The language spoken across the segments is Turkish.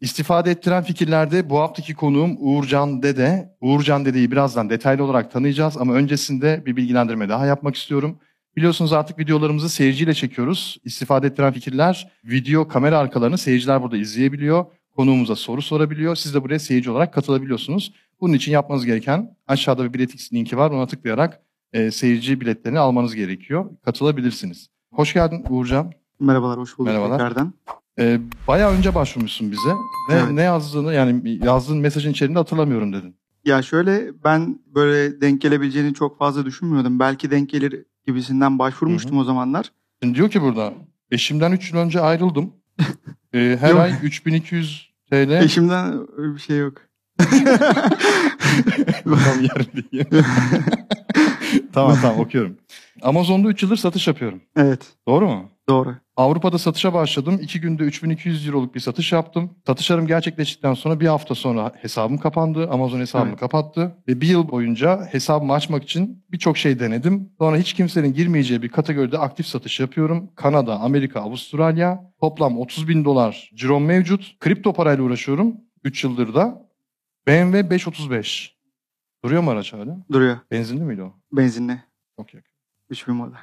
İstifade ettiren fikirlerde bu haftaki konuğum Uğurcan Dede. Uğurcan Dede'yi birazdan detaylı olarak tanıyacağız ama öncesinde bir bilgilendirme daha yapmak istiyorum. Biliyorsunuz artık videolarımızı seyirciyle çekiyoruz. İstifade ettiren fikirler video kamera arkalarını seyirciler burada izleyebiliyor. Konuğumuza soru sorabiliyor. Siz de buraya seyirci olarak katılabiliyorsunuz. Bunun için yapmanız gereken aşağıda bir biletix linki var. Ona tıklayarak e, seyirci biletlerini almanız gerekiyor. Katılabilirsiniz. Hoş geldin Uğurcan. Merhabalar, hoş bulduk Merhabalar. tekrardan. Ee, bayağı önce başvurmuşsun bize. Ne, Evet. ne yazdığını yani yazdığın mesajın içeriğinde hatırlamıyorum dedin. Ya şöyle ben böyle denk gelebileceğini çok fazla düşünmüyordum. Belki denk gelir gibisinden başvurmuştum o zamanlar. Şimdi diyor ki burada eşimden 3 yıl önce ayrıldım. Ee, her ay 3200 TL. Eşimden öyle bir şey yok. Tam yer değil. tamam tamam okuyorum. Amazon'da 3 yıldır satış yapıyorum. evet, Doğru mu? doğru. Avrupa'da satışa başladım. 2 günde 3200 euroluk bir satış yaptım. Satışlarım gerçekleştikten sonra bir hafta sonra hesabım kapandı. Amazon hesabımı Evet. kapattı. Ve bir yıl boyunca hesabımı açmak için birçok şey denedim. Sonra hiç kimsenin girmeyeceği bir kategoride aktif satış yapıyorum. Kanada, Amerika, Avustralya. Toplam 30 bin dolar cirom mevcut. Kripto parayla uğraşıyorum. 3 yıldır da. BMW 535. Duruyor mu araç hala? Duruyor. Benzinli miydi o? Benzinli. Çok yakın. 3000 model.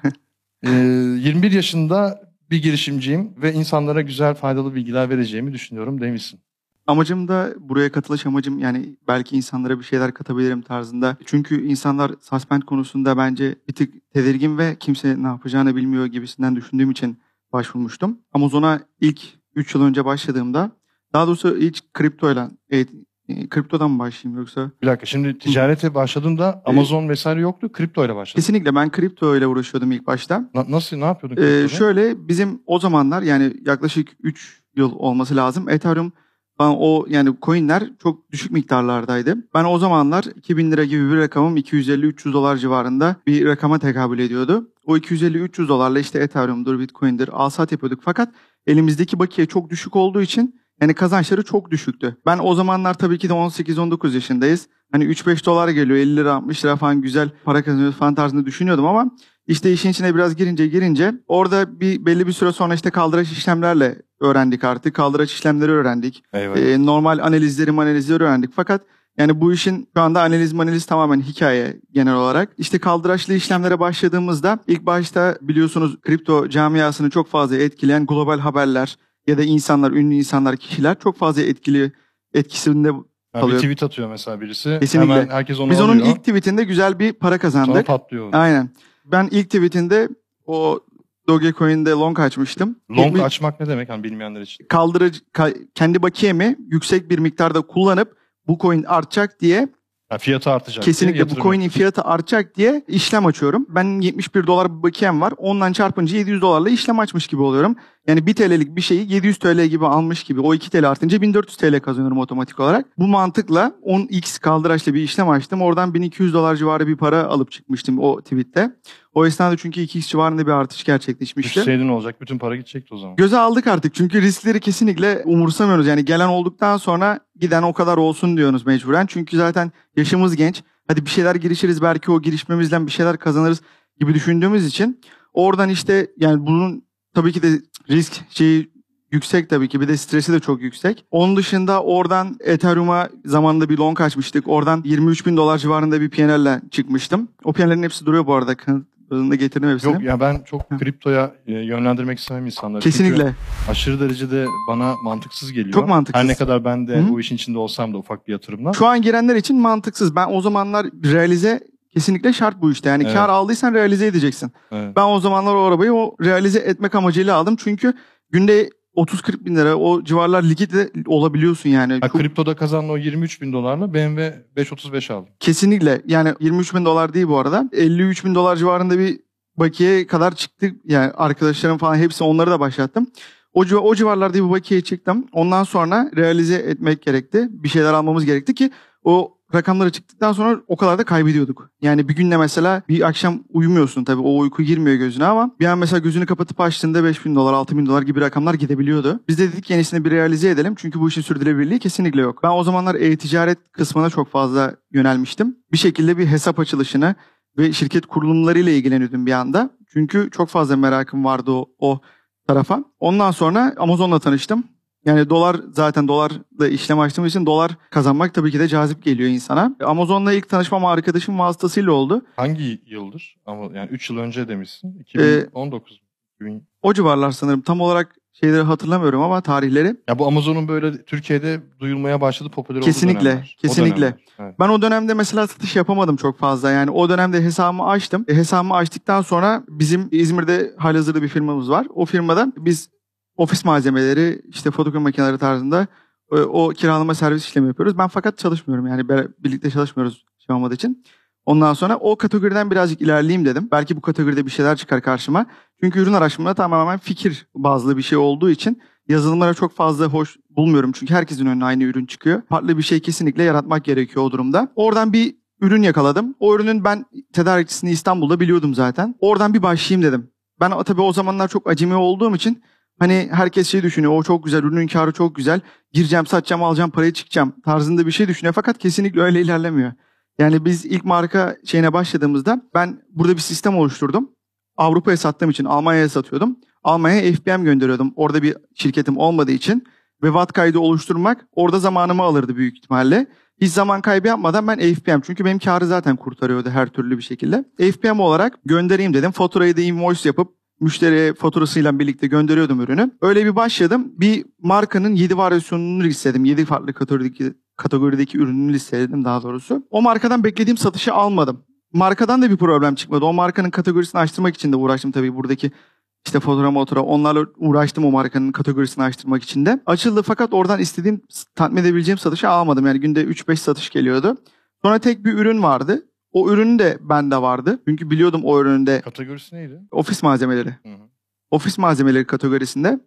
Ee, 21 yaşında bir girişimciyim ve insanlara güzel faydalı bilgiler vereceğimi düşünüyorum demişsin. Amacım da buraya katılış amacım yani belki insanlara bir şeyler katabilirim tarzında. Çünkü insanlar suspend konusunda bence bir tık tedirgin ve kimse ne yapacağını bilmiyor gibisinden düşündüğüm için başvurmuştum. Amazon'a ilk 3 yıl önce başladığımda daha doğrusu ilk kriptoyla e, e, kriptodan mı başlayayım yoksa? Bir dakika şimdi ticarete başladığında Amazon vesaire yoktu kripto ile başladın. Kesinlikle ben kripto ile uğraşıyordum ilk başta. Na- nasıl ne yapıyordun Ee, şöyle bizim o zamanlar yani yaklaşık 3 yıl olması lazım. Ethereum falan o yani coinler çok düşük miktarlardaydı. Ben o zamanlar 2000 lira gibi bir rakamım 250-300 dolar civarında bir rakama tekabül ediyordu. O 250-300 dolarla işte Ethereum'dur, Bitcoin'dir, alsat yapıyorduk. Fakat elimizdeki bakiye çok düşük olduğu için yani kazançları çok düşüktü. Ben o zamanlar tabii ki de 18-19 yaşındayız. Hani 3-5 dolar geliyor 50 lira 60 lira falan güzel para kazanıyoruz falan tarzında düşünüyordum ama işte işin içine biraz girince girince orada bir belli bir süre sonra işte kaldıraç işlemlerle öğrendik artık. Kaldıraç işlemleri öğrendik. Eyvallah. Ee, normal analizleri analizleri öğrendik. Fakat yani bu işin şu anda analiz analiz tamamen hikaye genel olarak. İşte kaldıraçlı işlemlere başladığımızda ilk başta biliyorsunuz kripto camiasını çok fazla etkileyen global haberler ya da insanlar, ünlü insanlar, kişiler çok fazla etkili etkisinde. Yani bir kalıyor. tweet atıyor mesela birisi. Kesinlikle. Hemen herkes onu Biz onun alıyor. ilk tweetinde güzel bir para Sonra kazandık. patlıyor. Aynen. Ben ilk tweetinde o Dogecoin'de long açmıştım. Long Bir- açmak ne demek hani bilmeyenler için? kaldırıcı ka- kendi bakiyemi yüksek bir miktarda kullanıp bu coin artacak diye Yani fiyatı artacak. kesinlikle bu coin'in fiyatı artacak diye işlem açıyorum. Ben 71 dolar bir bakiyem var. Ondan çarpınca 700 dolarla işlem açmış gibi oluyorum. Yani 1 TL'lik bir şeyi 700 TL gibi almış gibi. O 2 TL artınca 1400 TL kazanıyorum otomatik olarak. Bu mantıkla 10x kaldıraçla bir işlem açtım. Oradan 1200 dolar civarı bir para alıp çıkmıştım o tweette. O esnada çünkü 2x civarında bir artış gerçekleşmişti. Düşseydin olacak bütün para gidecekti o zaman. Göze aldık artık çünkü riskleri kesinlikle umursamıyoruz. Yani gelen olduktan sonra giden o kadar olsun diyoruz mecburen. Çünkü zaten yaşımız genç. Hadi bir şeyler girişiriz belki o girişmemizden bir şeyler kazanırız gibi düşündüğümüz için oradan işte yani bunun tabii ki de risk şeyi yüksek tabii ki bir de stresi de çok yüksek. Onun dışında oradan Ethereum'a zamanında bir long açmıştık. Oradan 23 bin dolar civarında bir PNL'le çıkmıştım. O PNL'lerin hepsi duruyor bu arada. Kanıtlarını getirdim hepsini. Yok ya ben çok kriptoya e, yönlendirmek istemem insanları. Çünkü Kesinlikle. aşırı derecede bana mantıksız geliyor. Çok mantıksız. Her ne kadar ben de Hı. bu işin içinde olsam da ufak bir yatırımla. Şu an girenler için mantıksız. Ben o zamanlar realize kesinlikle şart bu işte. Yani Evet. kar aldıysan realize edeceksin. Evet. Ben o zamanlar o arabayı o realize etmek amacıyla aldım. Çünkü günde 30-40 bin lira o civarlar likit de olabiliyorsun yani. Ha, Çok- kriptoda kazandığın o 23 bin dolarla BMW 535 aldım. kesinlikle yani 23 bin dolar değil bu arada. 53 bin dolar civarında bir bakiye kadar çıktı. Yani arkadaşlarım falan hepsi onları da başlattım. O, civa- o civarlarda bir bakiye çıktım. Ondan sonra realize etmek gerekti. Bir şeyler almamız gerekti ki o rakamları çıktıktan sonra o kadar da kaybediyorduk. Yani bir günde mesela bir akşam uyumuyorsun tabii o uyku girmiyor gözüne ama bir an mesela gözünü kapatıp açtığında 5 bin dolar 6 bin dolar gibi rakamlar gidebiliyordu. Biz de dedik yenisini bir realize edelim çünkü bu işin sürdürülebilirliği kesinlikle yok. Ben o zamanlar e-ticaret kısmına çok fazla yönelmiştim. Bir şekilde bir hesap açılışını ve şirket kurulumlarıyla ilgileniyordum bir anda. Çünkü çok fazla merakım vardı o, o tarafa. Ondan sonra Amazon'la tanıştım. Yani dolar zaten dolarla işlem açtığım için dolar kazanmak tabii ki de cazip geliyor insana. Amazon'la ilk tanışmam arkadaşım vasıtasıyla oldu. Hangi yıldır? Ama yani 3 yıl önce demişsin. Ee, 2019 mu? O civarlar sanırım. Tam olarak şeyleri hatırlamıyorum ama tarihleri. Ya bu Amazon'un böyle Türkiye'de duyulmaya başladı, popüler olduğu Kesinlikle, dönemler. Kesinlikle. dönemler, Evet. Ben o dönemde mesela satış yapamadım çok fazla. Yani o dönemde hesabımı açtım. E, hesabımı açtıktan sonra bizim İzmir'de halihazırda bir firmamız var. O firmada biz ofis malzemeleri, işte fotokopi makineleri tarzında e, o kiralama servis işlemi yapıyoruz. Ben fakat çalışmıyorum yani birlikte çalışmıyoruz şey olmadığı için. Ondan sonra o kategoriden birazcık ilerleyeyim dedim. Belki bu kategoride bir şeyler çıkar karşıma. Çünkü ürün araştırmada tamamen fikir bazlı bir şey olduğu için yazılımlara çok fazla hoş bulmuyorum. Çünkü herkesin önüne aynı ürün çıkıyor. Farklı bir şey kesinlikle yaratmak gerekiyor o durumda. Oradan bir ürün yakaladım. O ürünün ben tedarikçisini İstanbul'da biliyordum zaten. Oradan bir başlayayım dedim. Ben o- tabii o zamanlar çok acemi olduğum için hani herkes şey düşünüyor. O çok güzel, ürünün karı çok güzel. Gireceğim, satacağım, alacağım, parayı çıkacağım tarzında bir şey düşünüyor. Fakat kesinlikle öyle ilerlemiyor. Yani biz ilk marka şeyine başladığımızda ben burada bir sistem oluşturdum. Avrupa'ya sattığım için Almanya'ya satıyordum. Almanya'ya FBM gönderiyordum. Orada bir şirketim olmadığı için. Ve watt kaydı oluşturmak orada zamanımı alırdı büyük ihtimalle. Hiç zaman kaybı yapmadan ben FPM çünkü benim karı zaten kurtarıyordu her türlü bir şekilde. FPM olarak göndereyim dedim. Faturayı da invoice yapıp müşteriye faturasıyla birlikte gönderiyordum ürünü. Öyle bir başladım. Bir markanın 7 varyasyonunu listeledim. 7 farklı kategorideki, kategorideki ürününü listeledim daha doğrusu. O markadan beklediğim satışı almadım. Markadan da bir problem çıkmadı. O markanın kategorisini açtırmak için de uğraştım tabii buradaki işte fotoğraf motora onlarla uğraştım o markanın kategorisini açtırmak için de. Açıldı fakat oradan istediğim tatmin edebileceğim satışı almadım. Yani günde 3-5 satış geliyordu. Sonra tek bir ürün vardı. O ürün de bende vardı. Çünkü biliyordum o üründe Kategorisi neydi? ofis malzemeleri. Hı hı. Ofis malzemeleri kategorisinde.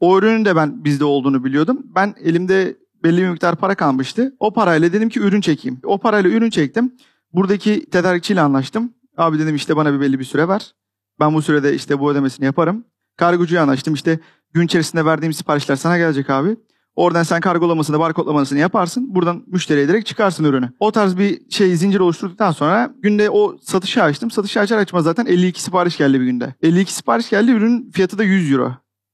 O ürünün de ben bizde olduğunu biliyordum. Ben elimde belli bir miktar para kalmıştı. O parayla dedim ki ürün çekeyim. O parayla ürün çektim. Buradaki tedarikçiyle anlaştım. Abi dedim işte bana bir belli bir süre ver. Ben bu sürede işte bu ödemesini yaparım. Kargocuya anlaştım. İşte gün içerisinde verdiğim siparişler sana gelecek abi. Oradan sen kargolamasını, barkodlamasını yaparsın. Buradan müşteriye direkt çıkarsın ürünü. O tarz bir şey zincir oluşturduktan sonra günde o satışı açtım. Satışı açar açmaz zaten 52 sipariş geldi bir günde. 52 sipariş geldi. Ürün fiyatı da 100 euro.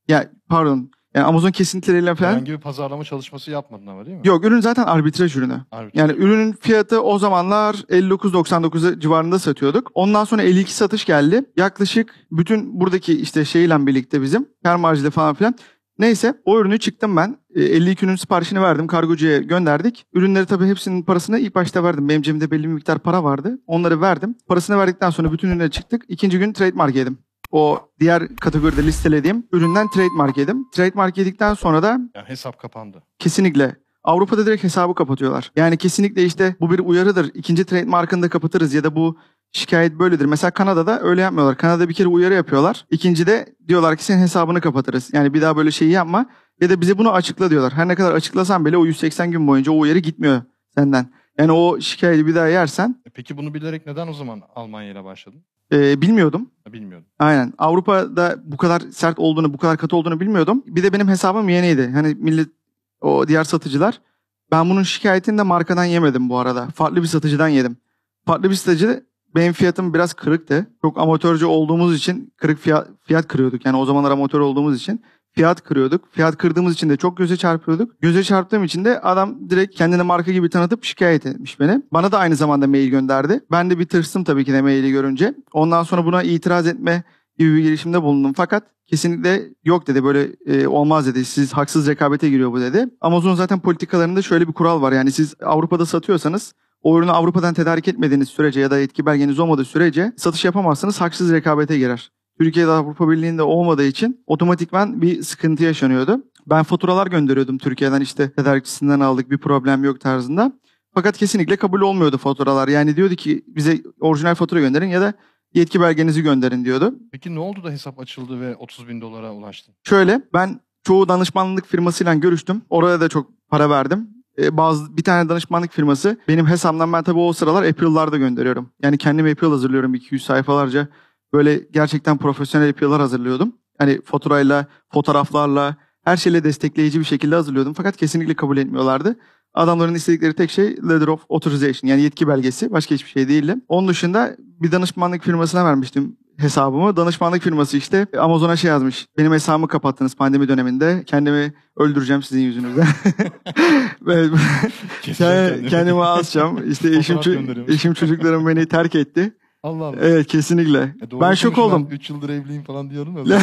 Ya pardon. Yani Amazon kesintileriyle falan. Herhangi bir pazarlama çalışması yapmadın ama değil mi? Yok ürün zaten arbitraj ürünü. Harbi. Yani ürünün fiyatı o zamanlar 59.99 civarında satıyorduk. Ondan sonra 52 satış geldi. Yaklaşık bütün buradaki işte şeyle birlikte bizim kar marjıyla falan filan. Neyse o ürünü çıktım ben. E, 52 ürün siparişini verdim. Kargocuya gönderdik. Ürünleri tabii hepsinin parasını ilk başta verdim. Benim cebimde belli bir miktar para vardı. Onları verdim. Parasını verdikten sonra bütün ürünleri çıktık. İkinci gün trademark yedim. O diğer kategoride listelediğim üründen trademark yedim. Trademark yedikten sonra da Yani hesap kapandı. Kesinlikle. Avrupa'da direkt hesabı kapatıyorlar. Yani kesinlikle işte bu bir uyarıdır. İkinci trademarkını da kapatırız ya da bu şikayet böyledir. Mesela Kanada'da öyle yapmıyorlar. Kanada'da bir kere uyarı yapıyorlar. İkinci de diyorlar ki senin hesabını kapatırız. Yani bir daha böyle şeyi yapma ya da bize bunu açıkla diyorlar. Her ne kadar açıklasan bile o 180 gün boyunca o uyarı gitmiyor senden. Yani o şikayeti bir daha yersen E Peki bunu bilerek neden o zaman Almanya ile başladın? e, bilmiyordum. Bilmiyordum. Aynen. Avrupa'da bu kadar sert olduğunu, bu kadar katı olduğunu bilmiyordum. Bir de benim hesabım yeniydi. Hani millet, o diğer satıcılar. Ben bunun şikayetini de markadan yemedim bu arada. Farklı bir satıcıdan yedim. Farklı bir satıcı benim fiyatım biraz kırıktı. Çok amatörce olduğumuz için kırık fiyat, fiyat kırıyorduk. Yani o zamanlar amatör olduğumuz için fiyat kırıyorduk. Fiyat kırdığımız için de çok göze çarpıyorduk. Göze çarptığım için de adam direkt kendini marka gibi tanıtıp şikayet etmiş beni. Bana da aynı zamanda mail gönderdi. Ben de bir tırstım tabii ki de maili görünce. Ondan sonra buna itiraz etme gibi bir girişimde bulundum. Fakat kesinlikle yok dedi böyle e, olmaz dedi. Siz haksız rekabete giriyor bu dedi. Amazon zaten politikalarında şöyle bir kural var. Yani siz Avrupa'da satıyorsanız o ürünü Avrupa'dan tedarik etmediğiniz sürece ya da yetki belgeniz olmadığı sürece satış yapamazsınız. Haksız rekabete girer. Türkiye'de Avrupa Birliği'nde olmadığı için otomatikman bir sıkıntı yaşanıyordu. Ben faturalar gönderiyordum Türkiye'den işte tedarikçisinden aldık bir problem yok tarzında. Fakat kesinlikle kabul olmuyordu faturalar. Yani diyordu ki bize orijinal fatura gönderin ya da yetki belgenizi gönderin diyordu. Peki ne oldu da hesap açıldı ve 30 bin dolara ulaştın? Şöyle ben çoğu danışmanlık firmasıyla görüştüm. Oraya da çok para verdim. Ee, bazı bir tane danışmanlık firması benim hesabımdan ben tabii o sıralar April'larda gönderiyorum. Yani kendim April hazırlıyorum 200 sayfalarca. Böyle gerçekten profesyonel April'lar hazırlıyordum. Hani faturayla, fotoğraflarla, her şeyle destekleyici bir şekilde hazırlıyordum. Fakat kesinlikle kabul etmiyorlardı. Adamların istedikleri tek şey letter of authorization yani yetki belgesi. Başka hiçbir şey değildi. Onun dışında bir danışmanlık firmasına vermiştim hesabımı. Danışmanlık firması işte Amazon'a şey yazmış. Benim hesabımı kapattınız pandemi döneminde. Kendimi öldüreceğim sizin yüzünüzden. Kendimi asacağım. İşte eşim, eşim çocuklarım beni terk etti. Allah Allah. Evet kesinlikle. E ben şok oldum. 3 yıldır evliyim falan diyorum ya.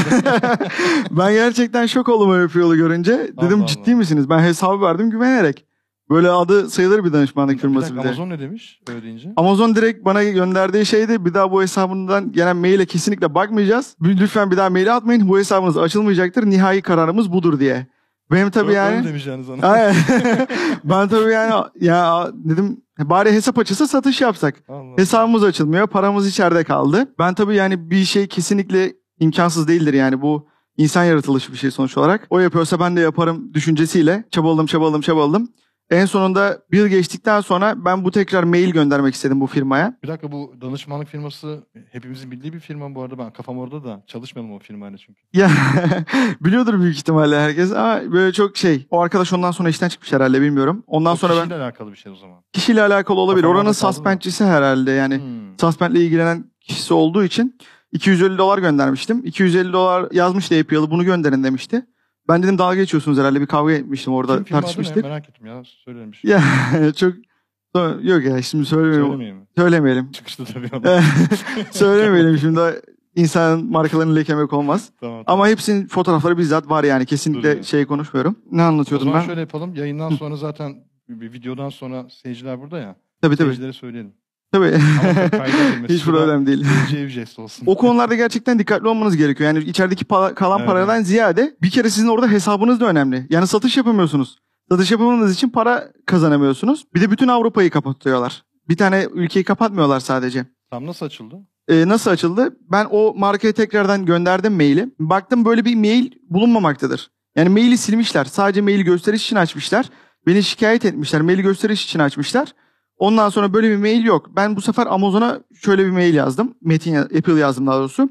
ben gerçekten şok oldum öyle yolu görünce. Dedim Allah ciddi Allah. misiniz? Ben hesabı verdim güvenerek. Böyle adı sayılır bir danışmanlık Bir firması dakika, bir de. Amazon ne demiş öyle deyince? Amazon direkt bana gönderdiği şeydi bir daha bu hesabından gelen maile kesinlikle bakmayacağız. Lütfen bir daha mail atmayın. Bu hesabınız açılmayacaktır. Nihai kararımız budur diye. Benim tabii Öyle yani demiş yani sana. Ben tabii yani ya dedim bari hesap açılsa satış yapsak. Allah. Hesabımız açılmıyor. Paramız içeride kaldı. Ben tabii yani bir şey kesinlikle imkansız değildir yani bu insan yaratılışı bir şey sonuç olarak. O yapıyorsa ben de yaparım düşüncesiyle çabaladım çabaladım çabaladım. En sonunda bir yıl geçtikten sonra ben bu tekrar mail göndermek istedim bu firmaya. Bir dakika bu danışmanlık firması hepimizin bildiği bir firma bu arada ben kafam orada da çalışmayalım o firmayla çünkü. Ya biliyordur büyük ihtimalle herkes ama böyle çok şey. O arkadaş ondan sonra işten çıkmış herhalde bilmiyorum. Ondan O sonra ben kişiyle alakalı bir şey o zaman. kişiyle alakalı olabilir. Kafam Oranın suspendçisi herhalde yani. Hmm. Suspend'le ilgilenen kişisi olduğu için 250 dolar göndermiştim. 250 dolar yazmıştı APL'ı bunu gönderin demişti. Ben dedim dalga geçiyorsunuz herhalde bir kavga etmiştim orada Kim adı ne? tartışmıştık. Merak ettim ya söylemiş. Ya çok yok ya şimdi mi? Söylemeyelim. Çıkışta tabii ama. söylemeyelim şimdi insanın markalarını lekemek olmaz. tamam, tamam. Ama hepsinin fotoğrafları bizzat var yani kesinlikle Duruyor. şey konuşmuyorum. Ne o anlatıyordum zaman ben? şöyle yapalım. Yayından sonra zaten bir videodan sonra seyirciler burada ya. Tabii tabii. Seyircilere söyleyelim. Tabii. Hiç problem değil. Olsun. O konularda gerçekten dikkatli olmanız gerekiyor. Yani içerideki pa- kalan Evet. paradan ziyade bir kere sizin orada hesabınız da önemli. Yani satış yapamıyorsunuz. Satış yapamadığınız için para kazanamıyorsunuz. Bir de bütün Avrupa'yı kapatıyorlar. Bir tane ülkeyi kapatmıyorlar sadece. Tam nasıl açıldı? Ee, nasıl açıldı? Ben o markaya tekrardan gönderdim maili. Baktım böyle bir mail bulunmamaktadır. Yani maili silmişler. Sadece maili gösteriş için açmışlar. Beni şikayet etmişler. Maili gösteriş için açmışlar. Ondan sonra böyle bir mail yok. Ben bu sefer Amazon'a şöyle bir mail yazdım. Metin Apple yazdım daha doğrusu.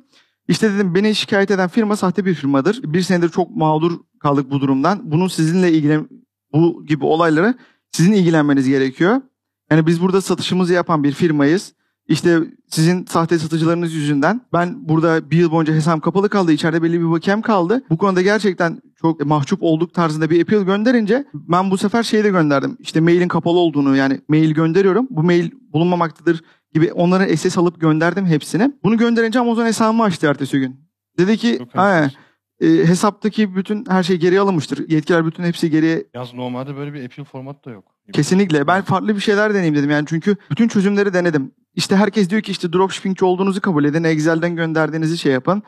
İşte dedim beni şikayet eden firma sahte bir firmadır. Bir senedir çok mağdur kaldık bu durumdan. Bunun sizinle ilgilen bu gibi olaylara sizin ilgilenmeniz gerekiyor. Yani biz burada satışımızı yapan bir firmayız. İşte sizin sahte satıcılarınız yüzünden ben burada bir yıl boyunca hesabım kapalı kaldı. İçeride belli bir bakem kaldı. Bu konuda gerçekten çok mahcup olduk tarzında bir appeal gönderince ben bu sefer şeyi de gönderdim. İşte mailin kapalı olduğunu yani mail gönderiyorum. Bu mail bulunmamaktadır gibi onları SS alıp gönderdim hepsini. Bunu gönderince Amazon hesabımı açtı ertesi gün. Dedi ki Çok "Aynen, enteresan. e, hesaptaki bütün her şey geriye alınmıştır. Yetkiler bütün hepsi geriye Yalnız normalde böyle bir Apple format da yok. Kesinlikle. Ben farklı bir şeyler deneyeyim dedim. Yani çünkü bütün çözümleri denedim. İşte herkes diyor ki işte dropshippingçi olduğunuzu kabul edin. Excel'den gönderdiğinizi şey yapın.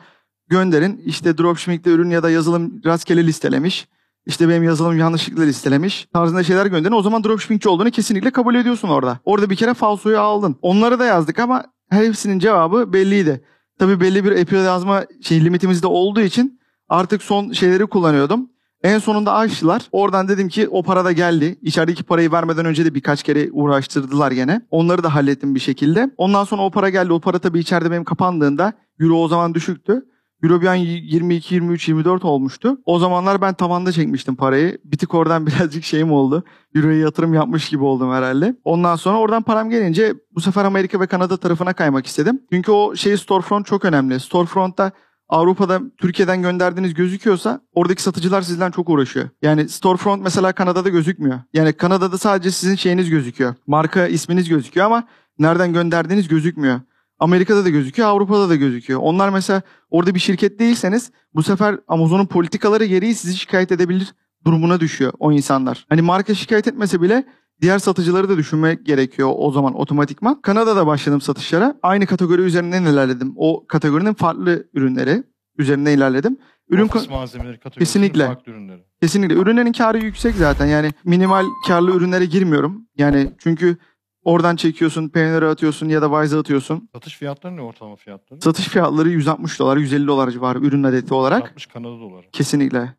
Gönderin. İşte dropshipping'de ürün ya da yazılım rastgele listelemiş. İşte benim yazılım yanlışlıkla listelemiş. Tarzında şeyler gönderin. O zaman dropshippingçi olduğunu kesinlikle kabul ediyorsun orada. Orada bir kere falsoyu aldın. Onları da yazdık ama hepsinin cevabı belliydi. Tabii belli bir API yazma şey limitimiz de olduğu için artık son şeyleri kullanıyordum. En sonunda açtılar. Oradan dedim ki o para da geldi. İçerideki parayı vermeden önce de birkaç kere uğraştırdılar gene. Onları da hallettim bir şekilde. Ondan sonra o para geldi. O para tabii içeride benim kapandığında Euro o zaman düşüktü. Euro bir an 22, 23, 24 olmuştu. O zamanlar ben tavanda çekmiştim parayı. Bir tık oradan birazcık şeyim oldu. Euro'ya yatırım yapmış gibi oldum herhalde. Ondan sonra oradan param gelince bu sefer Amerika ve Kanada tarafına kaymak istedim. Çünkü o şey storefront çok önemli. Storefront'ta Avrupa'da Türkiye'den gönderdiğiniz gözüküyorsa oradaki satıcılar sizden çok uğraşıyor. Yani storefront mesela Kanada'da gözükmüyor. Yani Kanada'da sadece sizin şeyiniz gözüküyor. Marka isminiz gözüküyor ama nereden gönderdiğiniz gözükmüyor. Amerika'da da gözüküyor, Avrupa'da da gözüküyor. Onlar mesela orada bir şirket değilseniz bu sefer Amazon'un politikaları gereği sizi şikayet edebilir durumuna düşüyor o insanlar. Hani marka şikayet etmese bile diğer satıcıları da düşünmek gerekiyor o zaman otomatikman. Kanada'da başladım satışlara. Aynı kategori üzerinden ilerledim. O kategorinin farklı ürünleri üzerinden ilerledim. Ürün Ofis malzemeleri kategorisinin Kesinlikle. farklı ürünleri. Kesinlikle. Ürünlerin karı yüksek zaten. Yani minimal karlı ürünlere girmiyorum. Yani çünkü oradan çekiyorsun, peyniri atıyorsun ya da Wise'a atıyorsun. Satış fiyatları ne ortalama fiyatları? Satış fiyatları 160 dolar, 150 dolar civarı ürün adeti olarak. 60 Kanada doları. Kesinlikle.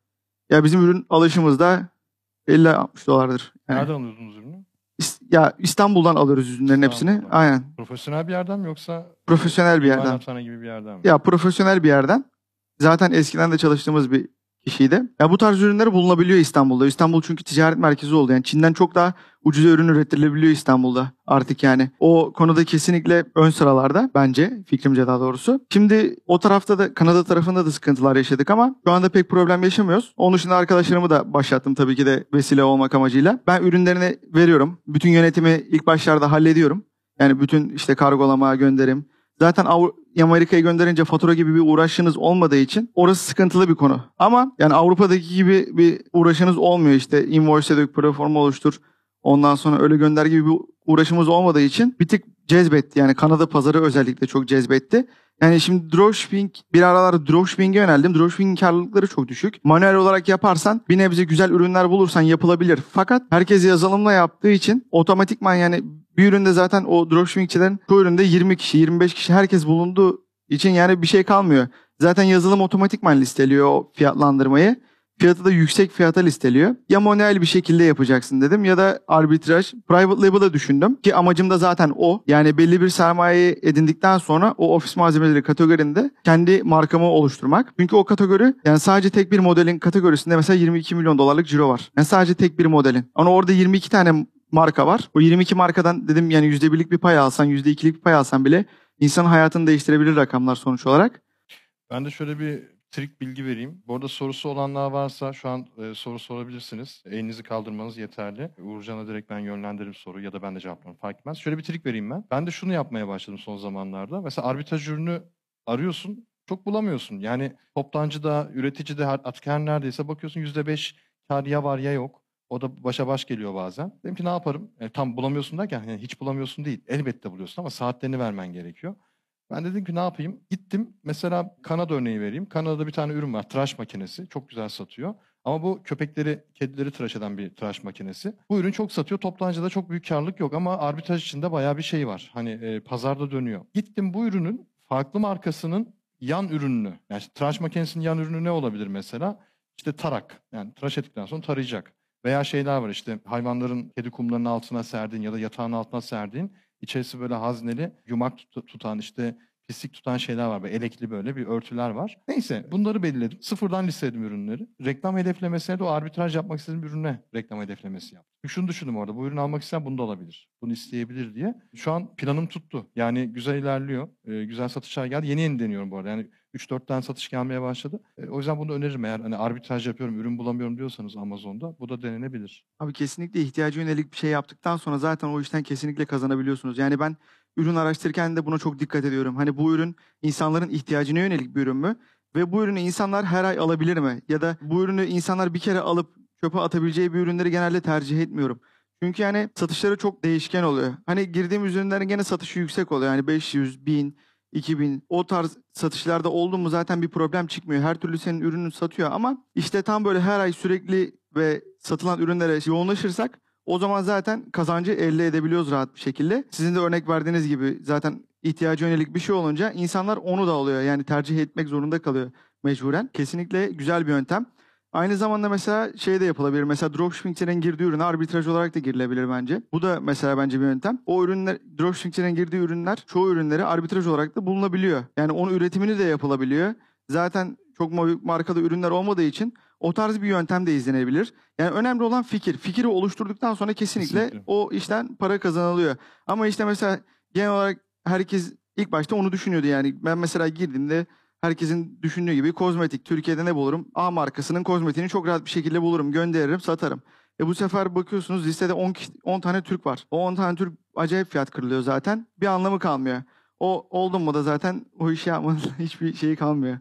Ya bizim ürün alışımızda 50-60 dolardır. Yani Nereden alıyordunuz ürünü? İs- ya İstanbul'dan alıyoruz ürünlerin hepsini. İstanbul'dan. Aynen. Profesyonel bir yerden mi yoksa Profesyonel bir yerden. gibi bir yerden mi? Ya profesyonel bir yerden. Zaten eskiden de çalıştığımız bir kişiydi. Ya bu tarz ürünler bulunabiliyor İstanbul'da. İstanbul çünkü ticaret merkezi oldu. Yani Çin'den çok daha ucuz ürün üretilebiliyor İstanbul'da artık yani. O konuda kesinlikle ön sıralarda bence fikrimce daha doğrusu. Şimdi o tarafta da Kanada tarafında da sıkıntılar yaşadık ama şu anda pek problem yaşamıyoruz. Onun dışında arkadaşlarımı da başlattım tabii ki de vesile olmak amacıyla. Ben ürünlerini veriyorum. Bütün yönetimi ilk başlarda hallediyorum. Yani bütün işte kargolama, gönderim. Zaten Amerika'ya gönderince fatura gibi bir uğraşınız olmadığı için orası sıkıntılı bir konu. Ama yani Avrupa'daki gibi bir uğraşınız olmuyor işte invoice dök, proforma oluştur. Ondan sonra öyle gönder gibi bir uğraşımız olmadığı için bir tık cezbetti. Yani Kanada pazarı özellikle çok cezbetti. Yani şimdi dropshipping bir aralar dropshipping'e yöneldim. Dropshipping'in karlılıkları çok düşük. Manuel olarak yaparsan bir nebze güzel ürünler bulursan yapılabilir. Fakat herkes yazılımla yaptığı için otomatikman yani bir üründe zaten o dropshippingçilerin çoğu üründe 20 kişi, 25 kişi herkes bulunduğu için yani bir şey kalmıyor. Zaten yazılım otomatikman listeliyor o fiyatlandırmayı. Fiyatı da yüksek fiyata listeliyor. Ya manuel bir şekilde yapacaksın dedim ya da arbitraj. Private label'ı düşündüm ki amacım da zaten o. Yani belli bir sermaye edindikten sonra o ofis malzemeleri kategorinde kendi markamı oluşturmak. Çünkü o kategori yani sadece tek bir modelin kategorisinde mesela 22 milyon dolarlık ciro var. Yani sadece tek bir modelin. Ama orada 22 tane marka var. O 22 markadan dedim yani %1'lik bir pay alsan, %2'lik bir pay alsan bile insanın hayatını değiştirebilir rakamlar sonuç olarak. Ben de şöyle bir trik bilgi vereyim. Bu arada sorusu olanlar varsa şu an e, soru sorabilirsiniz. Elinizi kaldırmanız yeterli. Uğurcan'a direkt ben yönlendiririm soruyu ya da ben de cevaplarım fark etmez. Şöyle bir trik vereyim ben. Ben de şunu yapmaya başladım son zamanlarda. Mesela arbitraj ürünü arıyorsun çok bulamıyorsun. Yani toptancıda, üreticide her- artık her neredeyse bakıyorsun %5 kar ya var ya yok. O da başa baş geliyor bazen. Dedim ki ne yaparım? E, tam bulamıyorsun derken yani hiç bulamıyorsun değil. Elbette buluyorsun ama saatlerini vermen gerekiyor. Ben dedim ki ne yapayım? Gittim mesela Kanada örneği vereyim. Kanada'da bir tane ürün var. Tıraş makinesi. Çok güzel satıyor. Ama bu köpekleri, kedileri tıraş eden bir tıraş makinesi. Bu ürün çok satıyor. Toptancıda çok büyük karlılık yok ama arbitraj içinde bayağı bir şey var. Hani e, pazarda dönüyor. Gittim bu ürünün farklı markasının yan ürününü. Yani tıraş makinesinin yan ürünü ne olabilir mesela? İşte tarak. Yani tıraş ettikten sonra tarayacak. Veya şeyler var işte hayvanların kedi kumlarının altına serdiğin ya da yatağın altına serdiğin içerisi böyle hazneli yumak tut- tutan işte pislik tutan şeyler var. Böyle elekli böyle bir örtüler var. Neyse bunları belirledim. Sıfırdan listeledim ürünleri. Reklam hedeflemesine de o arbitraj yapmak istediğim ürüne reklam hedeflemesi yaptım. Şunu düşündüm orada. Bu ürünü almak isteyen bunu da alabilir. Bunu isteyebilir diye. Şu an planım tuttu. Yani güzel ilerliyor. Ee, güzel satışlar geldi. Yeni yeni deniyorum bu arada. Yani 3-4 tane satış gelmeye başladı. Ee, o yüzden bunu öneririm. Eğer hani arbitraj yapıyorum, ürün bulamıyorum diyorsanız Amazon'da bu da denenebilir. Abi kesinlikle ihtiyaca yönelik bir şey yaptıktan sonra zaten o işten kesinlikle kazanabiliyorsunuz. Yani ben ürün araştırırken de buna çok dikkat ediyorum. Hani bu ürün insanların ihtiyacına yönelik bir ürün mü? Ve bu ürünü insanlar her ay alabilir mi? Ya da bu ürünü insanlar bir kere alıp çöpe atabileceği bir ürünleri genelde tercih etmiyorum. Çünkü yani satışları çok değişken oluyor. Hani girdiğimiz ürünlerin gene satışı yüksek oluyor. Yani 500, 1000, 2000 o tarz satışlarda oldu mu zaten bir problem çıkmıyor. Her türlü senin ürünün satıyor ama işte tam böyle her ay sürekli ve satılan ürünlere yoğunlaşırsak o zaman zaten kazancı elde edebiliyoruz rahat bir şekilde. Sizin de örnek verdiğiniz gibi zaten ihtiyaca yönelik bir şey olunca insanlar onu da alıyor. Yani tercih etmek zorunda kalıyor mecburen. Kesinlikle güzel bir yöntem. Aynı zamanda mesela şey de yapılabilir. Mesela dropshippingçilerin girdiği ürüne arbitraj olarak da girilebilir bence. Bu da mesela bence bir yöntem. O ürünler, dropshippingçilerin girdiği ürünler çoğu ürünleri arbitraj olarak da bulunabiliyor. Yani onun üretimini de yapılabiliyor. Zaten çok büyük markalı ürünler olmadığı için o tarz bir yöntem de izlenebilir. Yani önemli olan fikir. Fikri oluşturduktan sonra kesinlikle, Kesinlikle. o işten para kazanılıyor. Ama işte mesela genel olarak herkes ilk başta onu düşünüyordu yani. Ben mesela girdiğimde herkesin düşündüğü gibi kozmetik. Türkiye'de ne bulurum? A markasının kozmetiğini çok rahat bir şekilde bulurum. Gönderirim, satarım. E bu sefer bakıyorsunuz listede 10, kişi- 10 tane Türk var. O 10 tane Türk acayip fiyat kırılıyor zaten. Bir anlamı kalmıyor. O oldun mu da zaten o işi yapmanın hiçbir şeyi kalmıyor.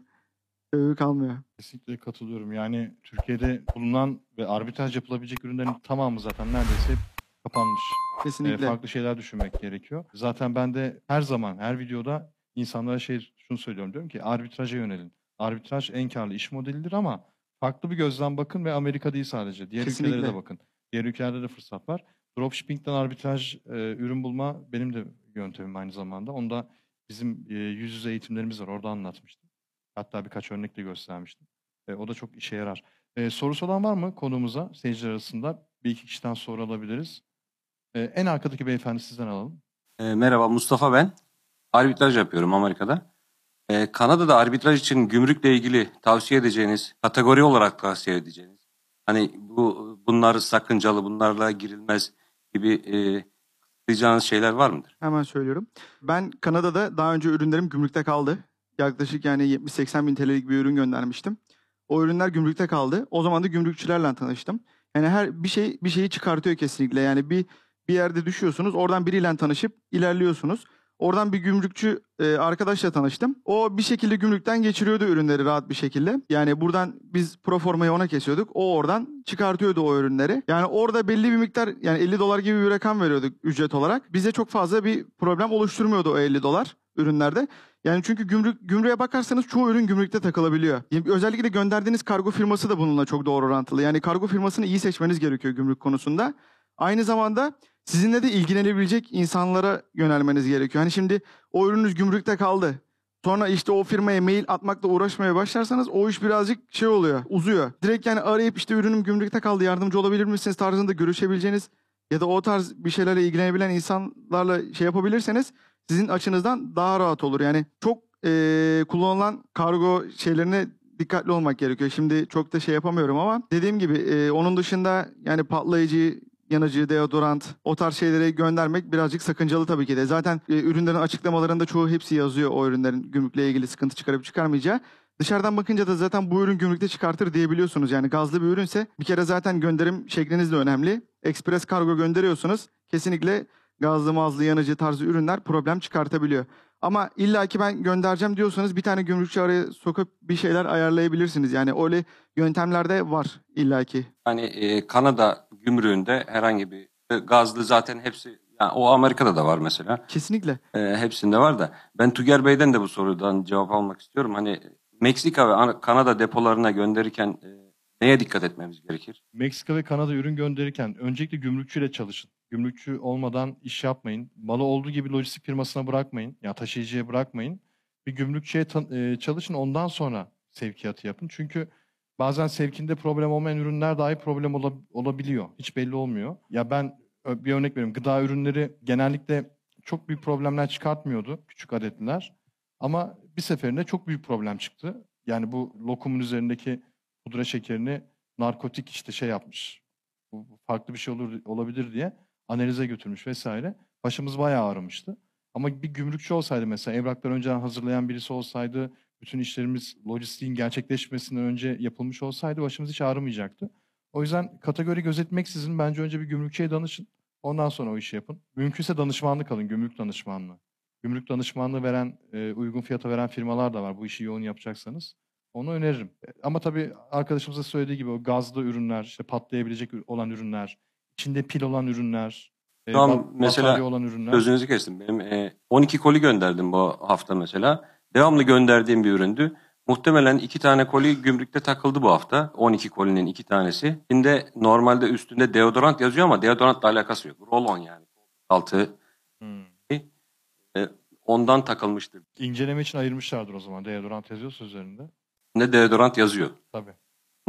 Sebebi kalmıyor. Kesinlikle katılıyorum. Yani Türkiye'de bulunan ve arbitraj yapılabilecek ürünlerin tamamı zaten neredeyse kapanmış. Ee, Kesinlikle. farklı şeyler düşünmek gerekiyor. Zaten ben de her zaman, her videoda insanlara şey şunu söylüyorum. Diyorum ki arbitraja yönelin. Arbitraj en karlı iş modelidir ama farklı bir gözden bakın ve Amerika değil sadece. Diğer ülkelere Kesinlikle. de bakın. Diğer ülkelerde de fırsat var. Dropshipping'den arbitraj e, ürün bulma benim de yöntemim aynı zamanda. Onda bizim e, yüz yüze eğitimlerimiz var. Orada anlatmıştım. Hatta birkaç örnek de göstermiştim. E, o da çok işe yarar. E, sorusu olan var mı konumuza seyirciler arasında? Bir iki kişiden soru alabiliriz. E, en arkadaki beyefendi sizden alalım. E, merhaba Mustafa ben. Arbitraj yapıyorum Amerika'da. Ee, Kanada'da arbitraj için gümrükle ilgili tavsiye edeceğiniz, kategori olarak tavsiye edeceğiniz, hani bu bunlar sakıncalı, bunlarla girilmez gibi e, diyeceğiniz şeyler var mıdır? Hemen söylüyorum. Ben Kanada'da daha önce ürünlerim gümrükte kaldı. Yaklaşık yani 70-80 bin TL'lik bir ürün göndermiştim. O ürünler gümrükte kaldı. O zaman da gümrükçülerle tanıştım. Yani her bir şey bir şeyi çıkartıyor kesinlikle. Yani bir bir yerde düşüyorsunuz. Oradan biriyle tanışıp ilerliyorsunuz. Oradan bir gümrükçü e, arkadaşla tanıştım. O bir şekilde gümrükten geçiriyordu ürünleri rahat bir şekilde. Yani buradan biz proformayı ona kesiyorduk. O oradan çıkartıyordu o ürünleri. Yani orada belli bir miktar yani 50 dolar gibi bir rakam veriyorduk ücret olarak. Bize çok fazla bir problem oluşturmuyordu o 50 dolar ürünlerde. Yani çünkü gümrük gümrüğe bakarsanız çoğu ürün gümrükte takılabiliyor. Yani özellikle gönderdiğiniz kargo firması da bununla çok doğru orantılı. Yani kargo firmasını iyi seçmeniz gerekiyor gümrük konusunda. Aynı zamanda sizinle de ilgilenebilecek insanlara yönelmeniz gerekiyor. Hani şimdi o ürününüz gümrükte kaldı. Sonra işte o firmaya mail atmakla uğraşmaya başlarsanız o iş birazcık şey oluyor, uzuyor. Direkt yani arayıp işte ürünüm gümrükte kaldı yardımcı olabilir misiniz tarzında görüşebileceğiniz ya da o tarz bir şeylerle ilgilenebilen insanlarla şey yapabilirseniz sizin açınızdan daha rahat olur. Yani çok eee, kullanılan kargo şeylerine dikkatli olmak gerekiyor. Şimdi çok da şey yapamıyorum ama dediğim gibi eee, onun dışında yani patlayıcı, yanıcı, deodorant o tarz şeyleri göndermek birazcık sakıncalı tabii ki de. Zaten e, ürünlerin açıklamalarında çoğu hepsi yazıyor o ürünlerin gümrükle ilgili sıkıntı çıkarıp çıkarmayacağı. Dışarıdan bakınca da zaten bu ürün gümrükte çıkartır diyebiliyorsunuz. Yani gazlı bir ürünse bir kere zaten gönderim şekliniz de önemli. Express kargo gönderiyorsunuz. Kesinlikle gazlı mazlı yanıcı tarzı ürünler problem çıkartabiliyor. Ama illa ki ben göndereceğim diyorsanız bir tane gümrükçü araya sokup bir şeyler ayarlayabilirsiniz. Yani öyle yöntemler de var illa ki. Hani e, Kanada gümrüğünde herhangi bir e, gazlı zaten hepsi, yani o Amerika'da da var mesela. Kesinlikle. E, hepsinde var da. Ben Tüger Bey'den de bu sorudan cevap almak istiyorum. Hani Meksika ve Ana- Kanada depolarına gönderirken e, neye dikkat etmemiz gerekir? Meksika ve Kanada ürün gönderirken öncelikle gümrükçüyle çalışın. Gümrükçü olmadan iş yapmayın. Malı olduğu gibi lojistik firmasına bırakmayın. Ya taşıyıcıya bırakmayın. Bir gümrükçüye e, çalışın ondan sonra sevkiyatı yapın. Çünkü bazen sevkinde problem olmayan ürünler dahi problem ola- olabiliyor. Hiç belli olmuyor. Ya ben bir örnek vereyim. Gıda ürünleri genellikle çok büyük problemler çıkartmıyordu küçük adetliler. Ama bir seferinde çok büyük problem çıktı. Yani bu lokumun üzerindeki pudra şekerini narkotik işte şey yapmış. Bu farklı bir şey olur olabilir diye analize götürmüş vesaire. Başımız bayağı ağrımıştı. Ama bir gümrükçü olsaydı mesela evrakları önceden hazırlayan birisi olsaydı, bütün işlerimiz lojistiğin gerçekleşmesinden önce yapılmış olsaydı başımız hiç ağrımayacaktı. O yüzden kategori gözetmeksizin bence önce bir gümrükçüye danışın. Ondan sonra o işi yapın. Mümkünse danışmanlık alın, gümrük danışmanlığı. Gümrük danışmanlığı veren, e, uygun fiyata veren firmalar da var bu işi yoğun yapacaksanız. Onu öneririm. E, Ama tabii arkadaşımızın söylediği gibi o gazlı ürünler, işte patlayabilecek olan ürünler, içinde pil olan ürünler, e, Tamam, bat- mesela olan ürünler. Sözünüzü kestim. Benim e, 12 koli gönderdim bu hafta mesela. Devamlı gönderdiğim bir üründü. Muhtemelen iki tane koli gümrükte takıldı bu hafta. 12 kolinin iki tanesi. Şimdi normalde üstünde deodorant yazıyor ama deodorantla alakası yok. Roll-on yani. Altı Hmm. ondan takılmıştır. İnceleme için ayırmışlardır o zaman. Deodorant yazıyorsa üzerinde. Ne deodorant yazıyor. Tabii.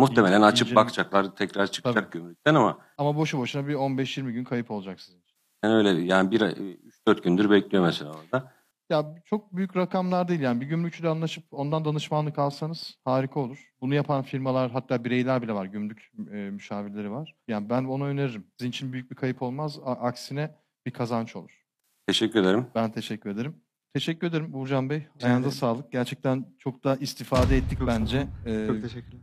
Muhtemelen açıp inceleme- bakacaklar tekrar çıkacak gümrükten ama Ama boşu boşuna bir 15-20 gün kayıp olacak sizin için. yani öyle yani bir 3-4 gündür bekliyor mesela orada. Ya çok büyük rakamlar değil yani. Bir gümrükçüyle anlaşıp ondan danışmanlık alsanız harika olur. Bunu yapan firmalar hatta bireyler bile var. Gümrük e, müşavirleri var. Yani ben onu öneririm. Sizin için büyük bir kayıp olmaz. A- aksine bir kazanç olur. Teşekkür ederim. Ben teşekkür ederim. Teşekkür ederim Uğurcan Bey. Ayağınıza sağlık. Gerçekten çok da istifade ettik Çok bence. Ee, Çok teşekkürler.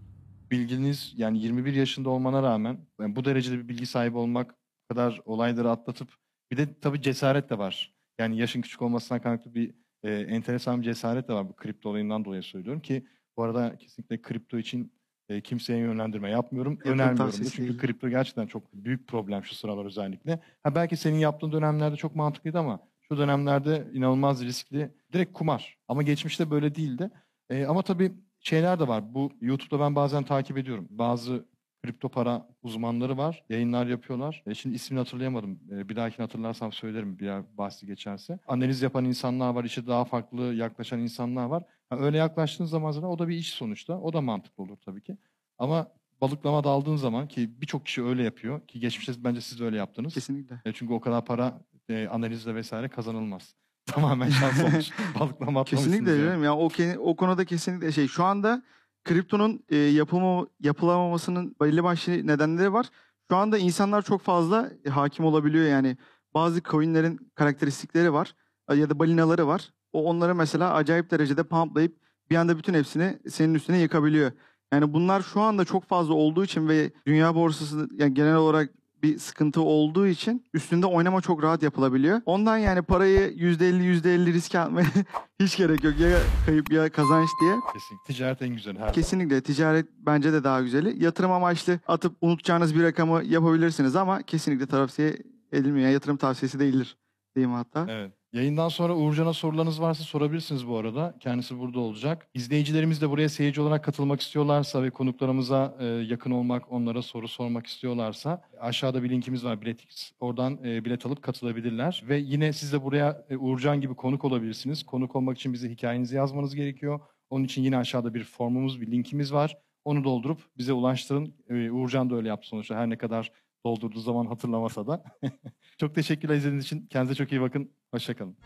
Bilginiz yani 21 yaşında olmana rağmen yani bu derecede bir bilgi sahibi olmak kadar olayları atlatıp bir de tabii cesaret de var. Yani yaşın küçük olmasından kaynaklı bir e, enteresan bir cesaret de var bu kripto olayından dolayı söylüyorum ki bu arada kesinlikle kripto için e, kimseye yönlendirme yapmıyorum. Yatırım Önermiyorum da çünkü kripto gerçekten çok büyük problem şu sıralar özellikle. Ha belki senin yaptığın dönemlerde çok mantıklıydı ama şu dönemlerde inanılmaz riskli. Direkt kumar. Ama geçmişte böyle değildi. E, ama tabii şeyler de var. Bu YouTube'da ben bazen takip ediyorum. Bazı kripto para uzmanları var. Yayınlar yapıyorlar. E, şimdi ismini hatırlayamadım. E, bir dahakini hatırlarsam söylerim bir yer bahsi geçerse. Analiz yapan insanlar var. İşte daha farklı yaklaşan insanlar var. Ha, öyle yaklaştığın zaman zaten o da bir iş sonuçta. O da mantıklı olur tabii ki. Ama balıklama daldığın zaman ki birçok kişi öyle yapıyor ki geçmişte bence siz de öyle yaptınız. Kesinlikle. E, çünkü o kadar para e, analizle vesaire kazanılmaz. Tamamen şans olmuş. Balıklama atlamışsınız. Kesinlikle yani. canım. Ya o o konuda kesinlikle şey. Şu anda kriptonun e, yapılma yapılamamasının belli başlı nedenleri var. Şu anda insanlar çok fazla e, hakim olabiliyor yani. Bazı coinlerin karakteristikleri var e, ya da balinaları var. O onları mesela acayip derecede pumplayıp bir anda bütün hepsini senin üstüne yıkabiliyor. Yani bunlar şu anda çok fazla olduğu için ve dünya borsası yani genel olarak bir sıkıntı olduğu için üstünde oynama çok rahat yapılabiliyor. Ondan yani parayı %50 %50 riske atmaya hiç gerek yok. Ya kayıp ya kazanç diye. Kesin. Ticaret en güzeli. Her Kesinlikle ticaret bence de daha güzeli. Yatırım amaçlı atıp unutacağınız bir rakamı yapabilirsiniz ama kesinlikle tavsiye edilmiyor. Yani yatırım tavsiyesi değildir diyeyim hatta. Evet. Yayından sonra Uğurcan'a sorularınız varsa sorabilirsiniz bu arada. Kendisi burada olacak. İzleyicilerimiz de buraya seyirci olarak katılmak istiyorlarsa ve konuklarımıza e, yakın olmak, onlara soru sormak istiyorlarsa aşağıda bir linkimiz var Biletix. Oradan e, bilet alıp katılabilirler. Ve yine siz de buraya e, Uğurcan gibi konuk olabilirsiniz. Konuk olmak için bize hikayenizi yazmanız gerekiyor. Onun için yine aşağıda bir formumuz, bir linkimiz var. Onu doldurup bize ulaştırın. E, Uğurcan da öyle yaptı sonuçta. Her ne kadar doldurduğu zaman hatırlamasa da. çok teşekkürler izlediğiniz için. Kendinize çok iyi bakın. Hoşçakalın.